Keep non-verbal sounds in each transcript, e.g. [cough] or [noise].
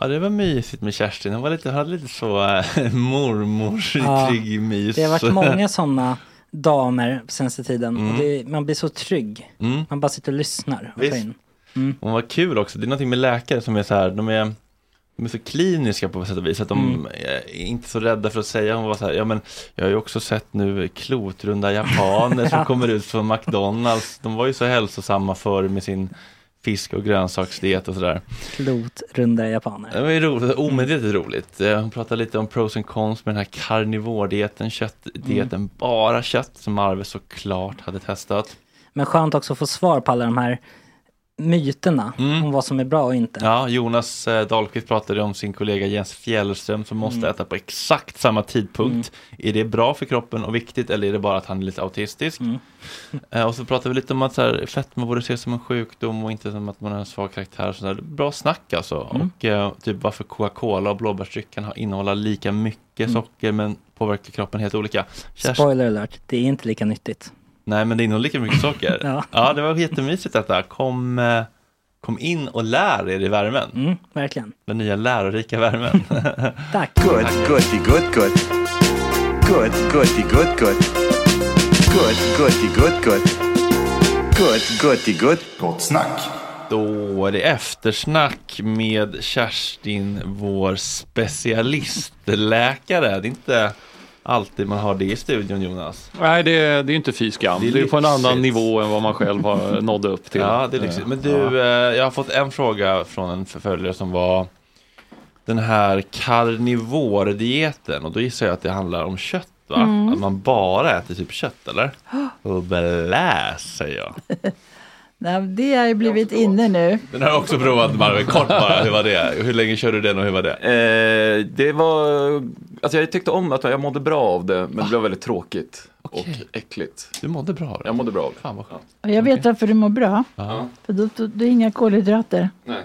Ja, det var mysigt med Kerstin. Hon var lite, hade lite så [laughs] äh, mormorsig Ja, mys. Det har varit [laughs] många sådana damer på senaste tiden. Mm. Och det, man blir så trygg. Mm. Man bara sitter och lyssnar och Visst. in. Mm. Hon var kul också. Det är någonting med läkare som är så här, de är, de är så kliniska på sätt och vis. Att de Mm. är inte så rädda för att säga. Hon var så här, ja men jag har ju också sett nu klotrunda japaner [laughs] som kommer ut från McDonalds. De var ju så hälsosamma förr med sin fisk och grönsaksdiet och sådär. Klotrunda japaner. Det var ju roligt, omedvetet roligt. Eh, Hon pratade lite om pros and cons med den här karnivordieten, köttdieten, Mm. bara kött som Arve såklart hade testat. Men skönt också att få svar på alla de här myterna Mm. om vad som är bra och inte. Ja, Jonas eh, Dahlqvist pratade om sin kollega Jens Fjällström som måste Mm. äta på exakt samma tidpunkt. Är det bra för kroppen och viktigt eller är det bara att han är lite autistisk? Mm. [laughs] Eh, och så pratade vi lite om att så här, fetma borde ses som en sjukdom och inte som att man har en svag karaktär. Så där. Bra snack alltså. Mm. Och eh, typ varför Coca-Cola och blåbärsdrycken har- innehåller lika mycket Mm. socker men påverkar kroppen helt olika. Kerstin- Spoiler alert, det är inte lika nyttigt. Nej men det innehåller lika mycket socker. [laughs] Ja. ja det var jättemysigt detta. Kom, eh, kom in och lär er i värmen. Mm, verkligen. Den nya lärorika värmen. [laughs] Tack. Good, goody, good, good. Good, goody, good, good. Good, goody, good, good. Good, goody, good. Gott snack. Då är det eftersnack med Kerstin, vår specialistläkare. Det är inte alltid man har det i studion Jonas. Nej, det är, det är inte fy skam. Det Det är är, på en annan nivå än vad man själv har [laughs] nått upp till. Ja, det är lyxigt. Men du, Ja. eh, jag har fått en fråga från en förföljare som var den här karnivordieten och då gissar jag att det handlar om kött va? Mm. Att man bara äter typ kött eller? [gasps] Och blä säger jag. [laughs] Nej, det har ju blivit inne nu. Den har jag också provat Marvin, kort bara, hur var det? Hur länge körde du den och hur var det? Eh, det var, alltså jag tyckte om att jag mådde bra av det, men det blev väldigt tråkigt och äckligt. Du mådde bra av det? Jag mådde bra av det. Fan vad skönt. Och jag vet varför du mår bra. Ja. För då, då, då är inga kolhydrater. Nej.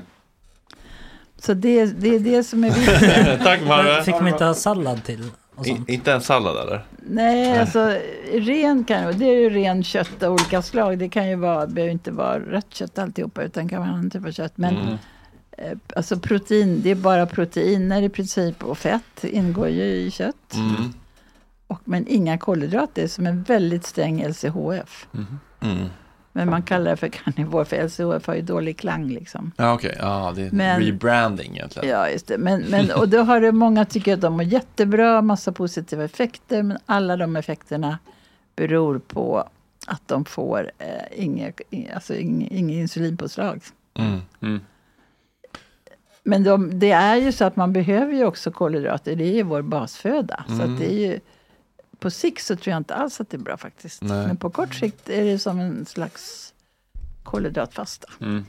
Så det, det är det som är [laughs] viktigt. Tack Men Fick Marve. man inte ha sallad till? I- Inte en sallad eller? Nej, alltså ren kan det är ju ren kött av olika slag. Det kan ju vara, behöver inte vara rött kött alltihopa utan kan vara annan typ av kött. Men Mm. eh, alltså protein, det är bara proteiner i princip och fett ingår ju i kött. Mm. Och, men inga kolhydrater som en väldigt sträng LCHF. Mm. Men man kallar det för karnivor för LCHF har ju dålig klang liksom. Ja okej, ja det är Men- rebranding egentligen. Ja, just det. Men, men, och då har det många tycker att de mår jättebra, massa positiva effekter. Men alla de effekterna beror på att de får eh, inget alltså ing, ing insulinpåslag. Mm. Mm. Men de, det är ju så att man behöver ju också kolhydrater. Det är ju vår basföda. Så Mm. att det är ju, på sikt så tror jag inte alls att det är bra faktiskt. Nej. Men på kort sikt är det som en slags kolhydratfasta. Mm.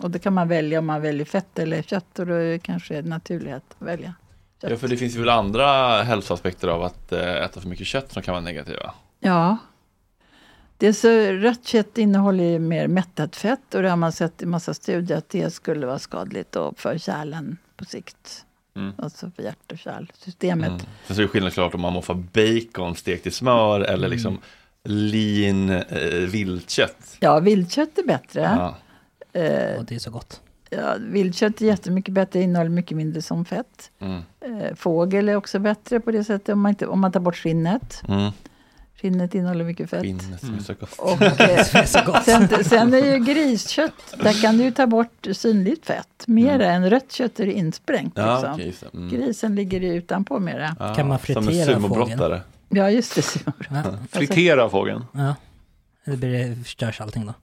Och det kan man välja om man väljer fett eller kött. Och då är det kanske naturligt att välja kött. Ja för det finns väl andra hälsoaspekter av att eh, äta för mycket kött som kan vara negativa. Ja. Det är så, rött kött innehåller ju mer mättat fett och det har man sett i massa studier att det skulle vara skadligt för kärlen på sikt. Mm. Alltså för hjärt och kärlsystemet. Mm. Sen så är det skillnad klart om man moffar bacon stekt i smör eller liksom lean eh, viltkött. Ja, viltkött är bättre. Ja. Eh, Och det är så gott. ja, viltkött är jättemycket bättre, innehåller mycket mindre som fett. Mm. Eh, fågel är också bättre på det sättet om man, inte, om man tar bort skinnet. Mm. Skinnet innehåller mycket fett. Skinnet som är så gott. [laughs] Och, eh, sen, sen är ju griskött, där kan du ta bort synligt fett. Mera än rött kött är det insprängt. Ja, liksom. just det. Mm. Grisen ligger ju utanpå mera. Ja, Kan man fritera sumobrottare. Ja, just det. Ja. [laughs] Fritera fågeln. ja. Eller blir det, förstörs allting då?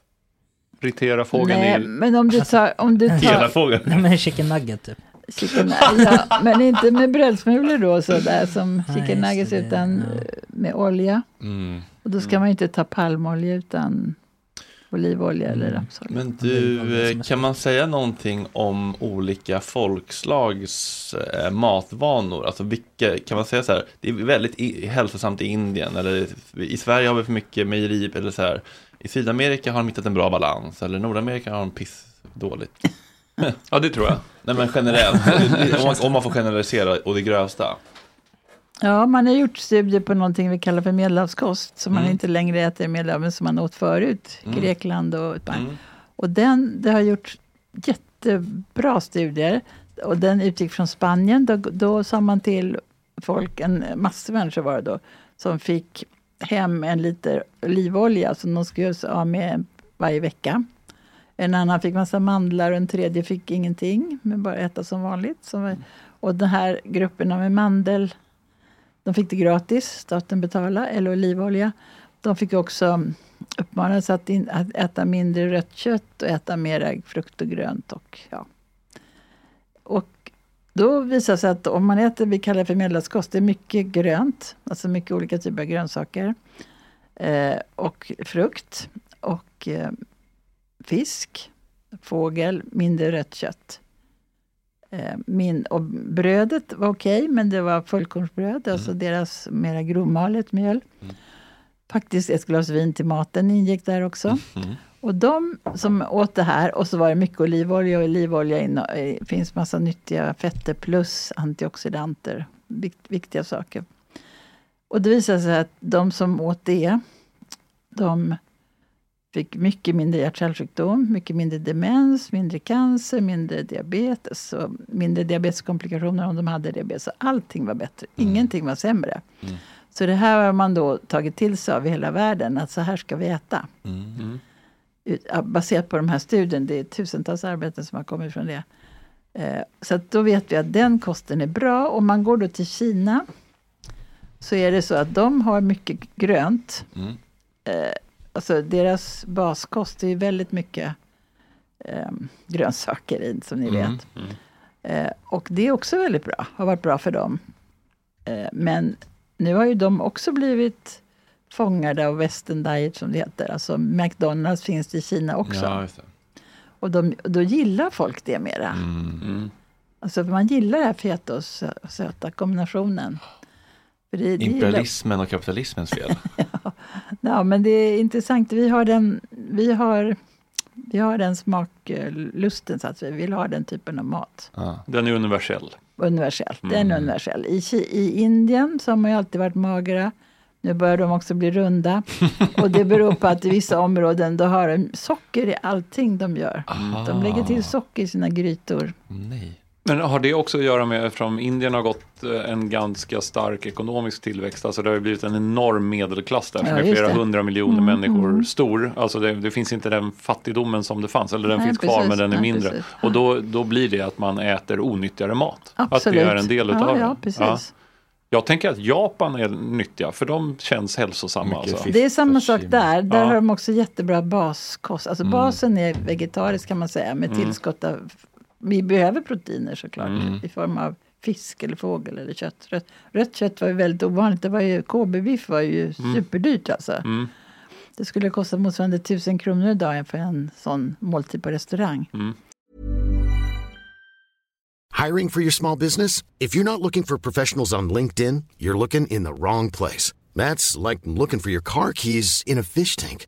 Fritera fågeln Nej, är men om du tar... Om du [laughs] Hela tar fågeln. Nej men chicken nugget typ. chicken, ja, men inte med brödsmulor då, så där som chicken nuggets, det, utan ja. eh, med olja. Mm. Och då ska man ju inte ta palmolja utan olivolja eller rapsolja. Men du, eh, kan man säga någonting om olika folkslags eh, matvanor? Alltså vilka, kan man säga så här, det är väldigt i, hälsosamt i Indien eller i Sverige har vi för mycket mejeri eller så här. I Sydamerika har de hittat en bra balans eller Nordamerika har de piss dåligt. [laughs] Ja, det tror jag. Nej men generellt, om man, om man får generalisera och det grövsta. Ja, man har gjort studier på någonting vi kallar för medelhavskost. Som man Mm. inte längre äter i Medelhavet, som man åt förut. Mm. Grekland och Spanien. Mm. Och den, det har gjort jättebra studier. Och den utgick från Spanien. Då, då sa man till folk, en massa människor var det då, som fick hem en liter olivolja som de skulle göra sig av med varje vecka. En annan fick massa mandlar och en tredje fick ingenting, men bara äta som vanligt. Var, och den här grupperna med mandel, de fick det gratis, staten betalade, eller olivolja. De fick också mm, uppmanas att, in, att äta mindre rött kött och äta mer frukt och grönt. Och, ja. och då visar det sig att om man äter, vi kallar det för medelhavskost, det är mycket grönt, alltså mycket olika typer av grönsaker. Eh, och frukt och eh, fisk fågel, mindre rött kött. Eh, min, och brödet var okej, men det var fullkornsbröd, alltså deras mera grovmalet mjöl. Faktiskt ett glas vin till maten ingick där också. Och de som åt det här, och så var det mycket olivolja, och olivolja inno- eh, finns massa nyttiga fetter plus antioxidanter, vikt, viktiga saker. Och det visade sig att de som åt det, de fick mycket mindre hjärt-kärlsjukdom, mycket mindre demens, mindre cancer, mindre diabetes och mindre diabeteskomplikationer om de hade diabetes. Allting var bättre, ingenting var sämre. Så det här har man då tagit till sig av i hela världen, att så här ska vi äta. Ja, Baserat på de här studierna, det är tusentals arbeten som har kommit från det. Eh, så då vet vi att den kosten är bra. Om man går då till Kina så är det så att de har mycket grönt. Mm. Alltså deras baskost är ju väldigt mycket eh, grönsaker i, som ni Mm. vet. Eh, och det är också väldigt bra, har varit bra för dem. Eh, men nu har ju de också blivit fångade av western diet som det heter. Alltså McDonalds finns det i Kina också. Ja. Och de, då gillar folk det mera. Mm. Alltså man gillar det här feta och sö- söta kombinationen. Det, det gillar- Imperialismen och kapitalismens fel. [laughs] Ja, [laughs] men det är intressant. Vi har den, vi har, vi har den smaklusten, så att vi vill ha den typen av mat. Ja. Den är universell. Universellt. Den är universell. I, I Indien så har man ju alltid varit magra. Nu börjar de också bli runda. [laughs] Och det beror på att i vissa områden då har de socker i allting de gör. De lägger till socker i sina grytor. Nej. Men har det också att göra med, eftersom Indien har gått eh, en ganska stark ekonomisk tillväxt, alltså det har ju blivit en enorm medelklass där som Ja, är flera det. hundra miljoner Mm, människor mm. stor. Alltså det, det finns inte den fattigdomen som det fanns, eller den Nej, finns kvar precis. men den är Nej, mindre. precis. Och då, då blir det att man äter onyttigare mat. Absolut. Att det är en del utav ja, det. ja, precis. Jag tänker att Japan är nyttiga, för de känns hälsosamma. Alltså. Det är samma sak där. Där Ja. har de också jättebra baskost. Alltså basen är vegetarisk kan man säga med tillskott av... Vi behöver proteiner såklart i form av fisk eller fågel eller kött. Rött, rött kött var ju väldigt ovanligt. Det var ju, KB-biff var ju superdyrt alltså. Det skulle kosta motsvarande tusen kronor idag för en sån måltid på restaurang. Hiring for your small business? If you're not looking for professionals on LinkedIn, you're looking in the wrong place. That's like looking for your car keys in a fish tank.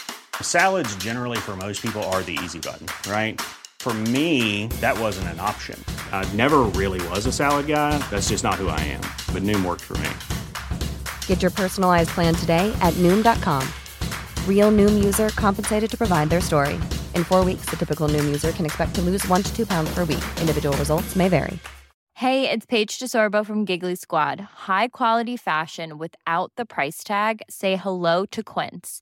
Salads, generally, for most people, are the easy button, right? For me, that wasn't an option. I never really was a salad guy. That's just not who I am. But Noom worked for me. Get your personalized plan today at Noom.com. Real Noom user compensated to provide their story. In four weeks, the typical Noom user can expect to lose one to two pounds per week. Individual results may vary. Hey, it's Paige DeSorbo from Giggly Squad. High quality fashion without the price tag. Say hello to Quince.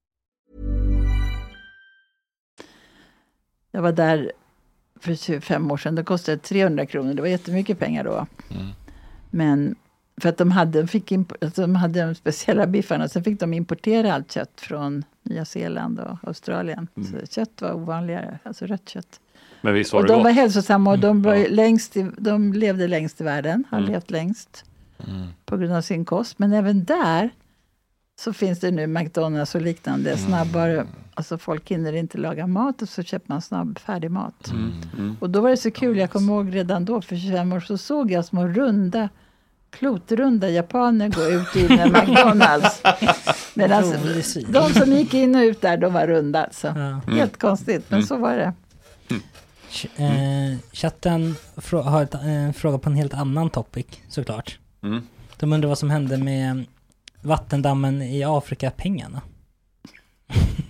Jag var där för 25 år sedan. Det kostade 300 kronor. Det var jättemycket pengar då. Men för att de hade, fick de hade de speciella biffarna. Sen fick de importera allt kött från Nya Zeeland och Australien. Så kött var ovanligare, alltså rött kött. Men visst var Och det de gott? var hälsosamma och de, var Ja. längst i, de levde längst i världen. Har Mm. levt längst. På grund av sin kost. Men även där så finns det nu McDonalds och liknande. Snabbare, alltså folk hinner inte laga mat och så köper man snabb färdig mat. Mm. Och då var det så kul, jag kommer ihåg redan då för 25 år så såg jag små runda klotrunda japaner gå ut in i [laughs] McDonalds. [laughs] Men alltså, de som gick in och ut där, de var runda alltså. Ja. Helt konstigt, men så var det. Ch- eh, chatten har ett, eh, en fråga på en helt annan topic såklart. Mm. De undrar vad som hände med vattendammen i Afrika-pengarna. [laughs]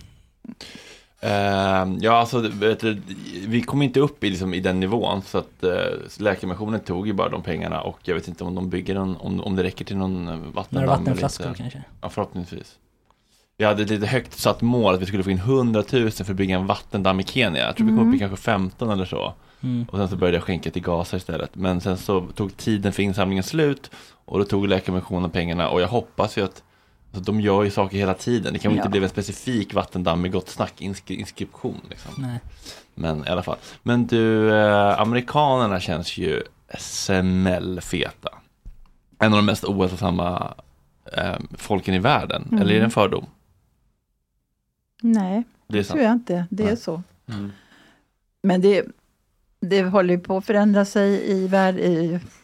Eh, ja, alltså, du, vi kom inte upp i, liksom, i den nivån så att eh, Läkarmissionen tog ju bara de pengarna och jag vet inte om de bygger någon, om, om det räcker till någon vattendamm. Några vattenflaskor inte. kanske? Ja, förhoppningsvis. Vi hade ett lite högt satt mål att vi skulle få in 100 000 för att bygga en vattendamm i Kenya. Jag tror vi kom upp Mm. i kanske 15 eller så. Mm. Och sen så började jag skänka till Gaza istället. Men sen så tog tiden för insamlingen slut och då tog Läkarmissionen pengarna och jag hoppas ju att alltså, de gör ju saker hela tiden. Det kan ju Ja. inte bli en specifik vattendamm med gott snack inskri- inskription. Liksom. Nej. Men i alla fall. Men du, eh, amerikanerna känns ju smällfeta. En av de mest ohälsosamma eh, folken i världen. Mm. Eller är det en fördom? Nej, Det är det tror jag inte. Det är Nej. så. Mm. Men det, det håller ju på att förändra sig i, värld,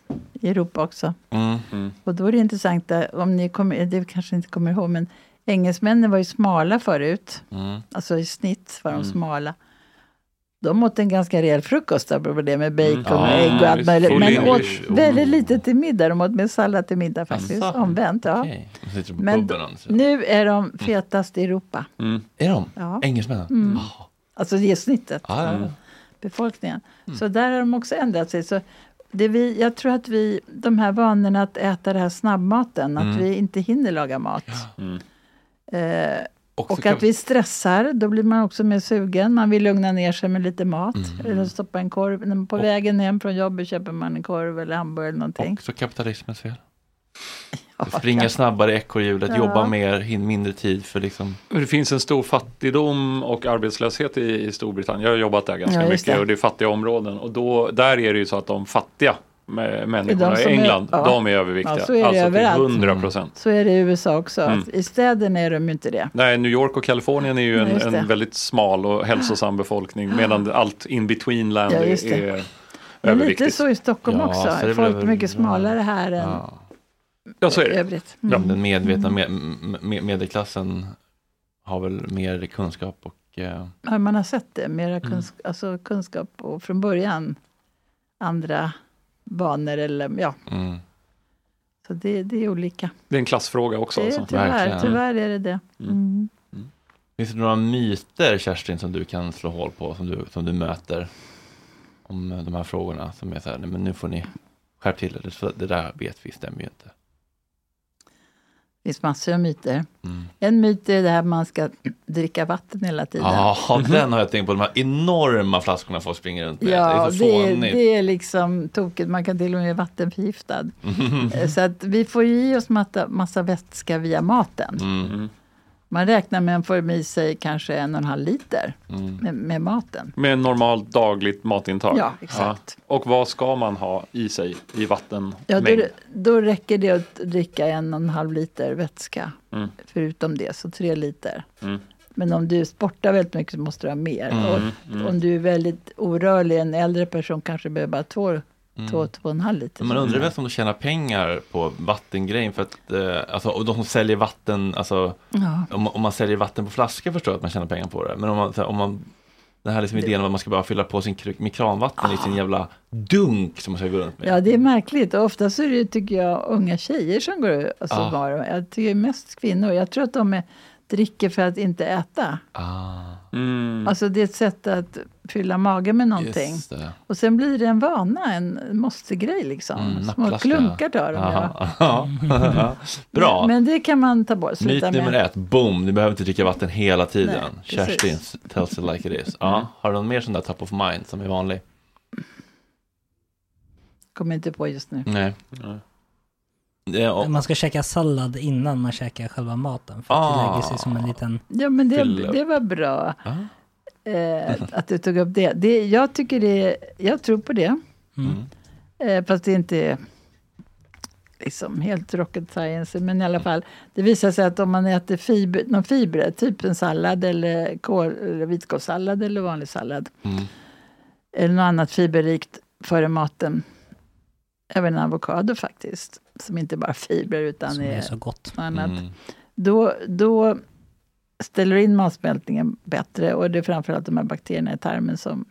i, i Europa också. Mm. Och då är det intressant, eh, om ni kommer, det kanske inte kommer ihåg, men engelsmännen var ju smala förut. Mm. Alltså i snitt var de Mm. smala. De åt en ganska rejäl frukost, det med bacon Mm. och Ja, ägg och allt möjligt. Men åt väldigt lite till middag. De åt med sallad till middag faktiskt. Asså. Omvänt, ja. På Men alltså. nu är de fetast i Europa. Mm. Är de? Ja. Engelsmännen? Mm. Alltså är snittet. Ja, ja, befolkningen. Mm. Så där har de också ändrat sig. Så det vi, jag tror att vi, de här vanorna att äta det här snabbmaten, Mm. att vi inte hinner laga mat. Eh, Också och att vi stressar, då blir man också mer sugen. Man vill lugna ner sig med lite mat. Mm. Eller stoppa en korv. På vägen hem från jobbet köper man en korv eller hamburgare eller någonting. Också kapitalismens fel. Springa snabbare i ekorrhjulet, Ja. jobba mer, hin mindre tid för liksom Det finns en stor fattigdom och arbetslöshet i, i Storbritannien. Jag har jobbat där ganska Ja, mycket det. och det är fattiga områden. Och då, där är det ju så att de fattiga med människorna i som är- England, ja. de är överviktiga. Ja, så är det alltså överallt. till 100 procent. Så är det i USA också. Mm. Att I städerna är de ju inte det. Nej, New York och Kalifornien är ju en, en väldigt smal och hälsosam befolkning medan allt in between land Ja, är, är Men överviktigt. lite så i Stockholm Ja, också. Folk är mycket smalare här än Ja, så är det. övrigt. ja, Mm. den medvetna med, med, medelklassen har väl mer kunskap och eh, Ja, man har sett det, mera Mm. kunsk alltså kunskap och från början andra banor eller ja. mm. Så det, det är olika. Det är en klassfråga också. Det är, Alltså. tyvärr, Verkligen. tyvärr är det det. Mm. Finns det några myter Kerstin som du kan slå hål på som du, som du möter om de här frågorna som är så här, nej, men nu får ni skärp till det, det där vet vi stämmer ju inte. Det finns massor av myter. Mm. En myt är det här att man ska dricka vatten hela tiden. Ja, [laughs] den har jag tänkt på, de här enorma flaskorna folk springer runt med. Ja, det är så det fånigt. det är liksom tokigt. Man kan till och med bli vattenförgiftad. Eh, [laughs] Så att vi får i oss massa, massa vätska via maten. Mm. Man räknar med att få i sig kanske en och en halv liter Mm. med, med maten. Med normalt dagligt matintag. Ja, exakt. Och vad ska man ha i sig i vattenmängd? Ja, då, då räcker det att dricka en och en halv liter vätska. Mm. Förutom det, så tre liter. Mm. Men om du sportar väldigt mycket så måste du ha mer. Mm, och mm. Om du är väldigt orörlig, en äldre person kanske behöver bara två, Mm. två, två och en halv liter. Man undrar väl om de tjänar pengar på vattengrejen för att, eh, alltså, och de som säljer vatten, alltså Ja. om, om man säljer vatten på flaskor förstår jag att man tjänar pengar på det. Men om man, här, om man den här liksom idén om att man ska bara fylla på sin kr- med kranvatten i sin jävla dunk som man ska gå runt med. Ja, det är märkligt. Och ofta så är det, tycker jag, unga tjejer som går. Alltså, Ja. var, jag tycker mest kvinnor. Jag tror att de är, dricker för att inte äta. Ah, Mm. Alltså det är ett sätt att fylla magen med någonting. just det. Och sen blir det en vana, en måste-grej liksom. Mm, Små klunkar tar de. Ja. ja. [laughs] Bra. Men, men det kan man ta bort. Myt nummer med. ett, boom, du behöver inte dricka vatten hela tiden. Nej. Kerstin tells it like it is. Ja, har du någon mer sån där top of mind som är vanlig? Kommer inte på just nu. Nej. Ja, och, Man ska käka sallad innan man käkar själva maten. För att Ah. det lägger sig som en liten... Ja, men det, det var bra Ah. Eh, att du tog upp det. det. Jag tycker det, jag tror på det. Mm. Eh, fast det inte är liksom helt rocket science. Men i alla fall, det visar sig att om man äter fiber, någon fiber, typ en sallad eller, kål, eller vitkålssallad eller vanlig sallad. Mm. Eller något annat fiberrikt före maten. Även en avokado faktiskt. Som inte bara fibrer utan Som är är så gott. annat. Mm. Då, då ställer in matsmältningen bättre och det är framförallt de här bakterierna i tarmen som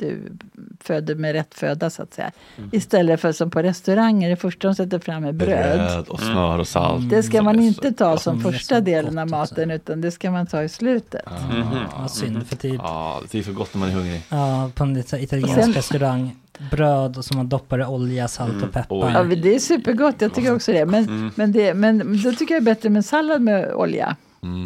du föder med rätt föda så att säga. Mm. Istället för som på restauranger, det första de sätter fram är bröd. Bröd och smör och salt. Det ska som man inte ta gott. som är första så delen av maten utan det ska man ta i slutet. Ja, synd, för typ Ja, det är så gott när man är hungrig. ja, på en italiensk Sen- restaurang, bröd och så man doppar i olja, salt och peppar. Ja, det är supergott, jag tycker också det. Men, men, det, men då tycker jag det är bättre med sallad med olja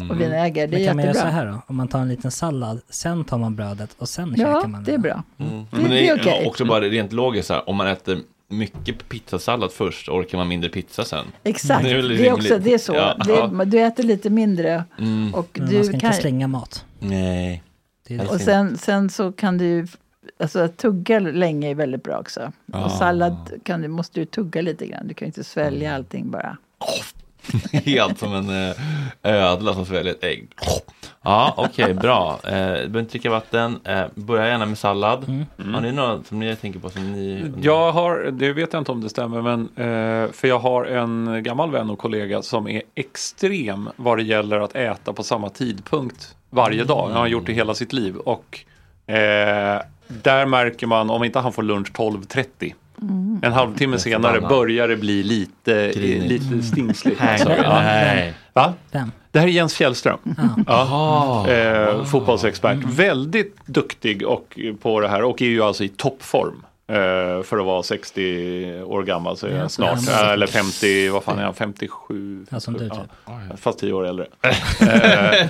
och vinäger. Det är Men kan man göra så jättebra. här då? Om man tar en liten sallad, sen tar man brödet och sen Ja, käkar man det är bra. Mm. Det- Men det det är är okej. också bara rent logiskt så här, om man äter mycket pizzasallad först orkar man mindre pizza sen. Exakt, Det det är är, väl rimligt. också det är så. Ja. Det är, du äter lite mindre Mm. och Men du man ska inte kan... slänga mat. Nej. Det är det. Och sen, sen så kan du alltså att tugga länge är väldigt bra också. Ah. Och sallad kan du, måste du tugga lite grann, du kan ju inte svälja allting bara. [laughs] Helt som en eh, ödla som sväljer ett ägg. Ja, okej, bra. Eh, du behöver inte dricka vatten. Eh, börja gärna med sallad. Mm. Har ni något som ni tänker på som ni... Jag har, det vet jag inte om det stämmer, men eh, för jag har en gammal vän och kollega som är extrem vad det gäller att äta på samma tidpunkt varje dag. Han har gjort det hela sitt liv och eh, där märker man om inte han får lunch 12.30 en halvtimme senare börjar det bli lite, lite stingsligt. Nej, Alltså. Ja. nej. Va? Vem? Det här är Jens Fjällström. Ja. Eh, fotbollsexpert. Väldigt duktig och, på det här och är ju alltså i toppform. Eh, för att vara 60 år gammal så är Ja, jag snart. Eh, eller 50, vad fan är han? 57? Ja, som du, Ja. typ. Fast 10 år äldre. [laughs] Eh,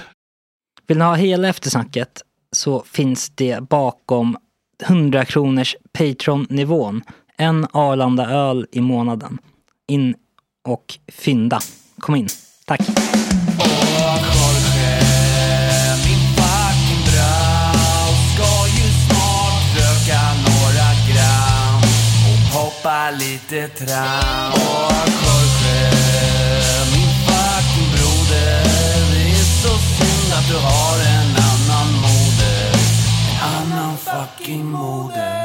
Vill ni ha hela eftersnacket så finns det bakom 100 kronors Patreon-nivån en Arlanda-öl i månaden. In och fynda. Kom in. Tack. Hoppa lite tram Och Jorge, min fucking broder Det är så synd att du har en annan moder En annan fucking moder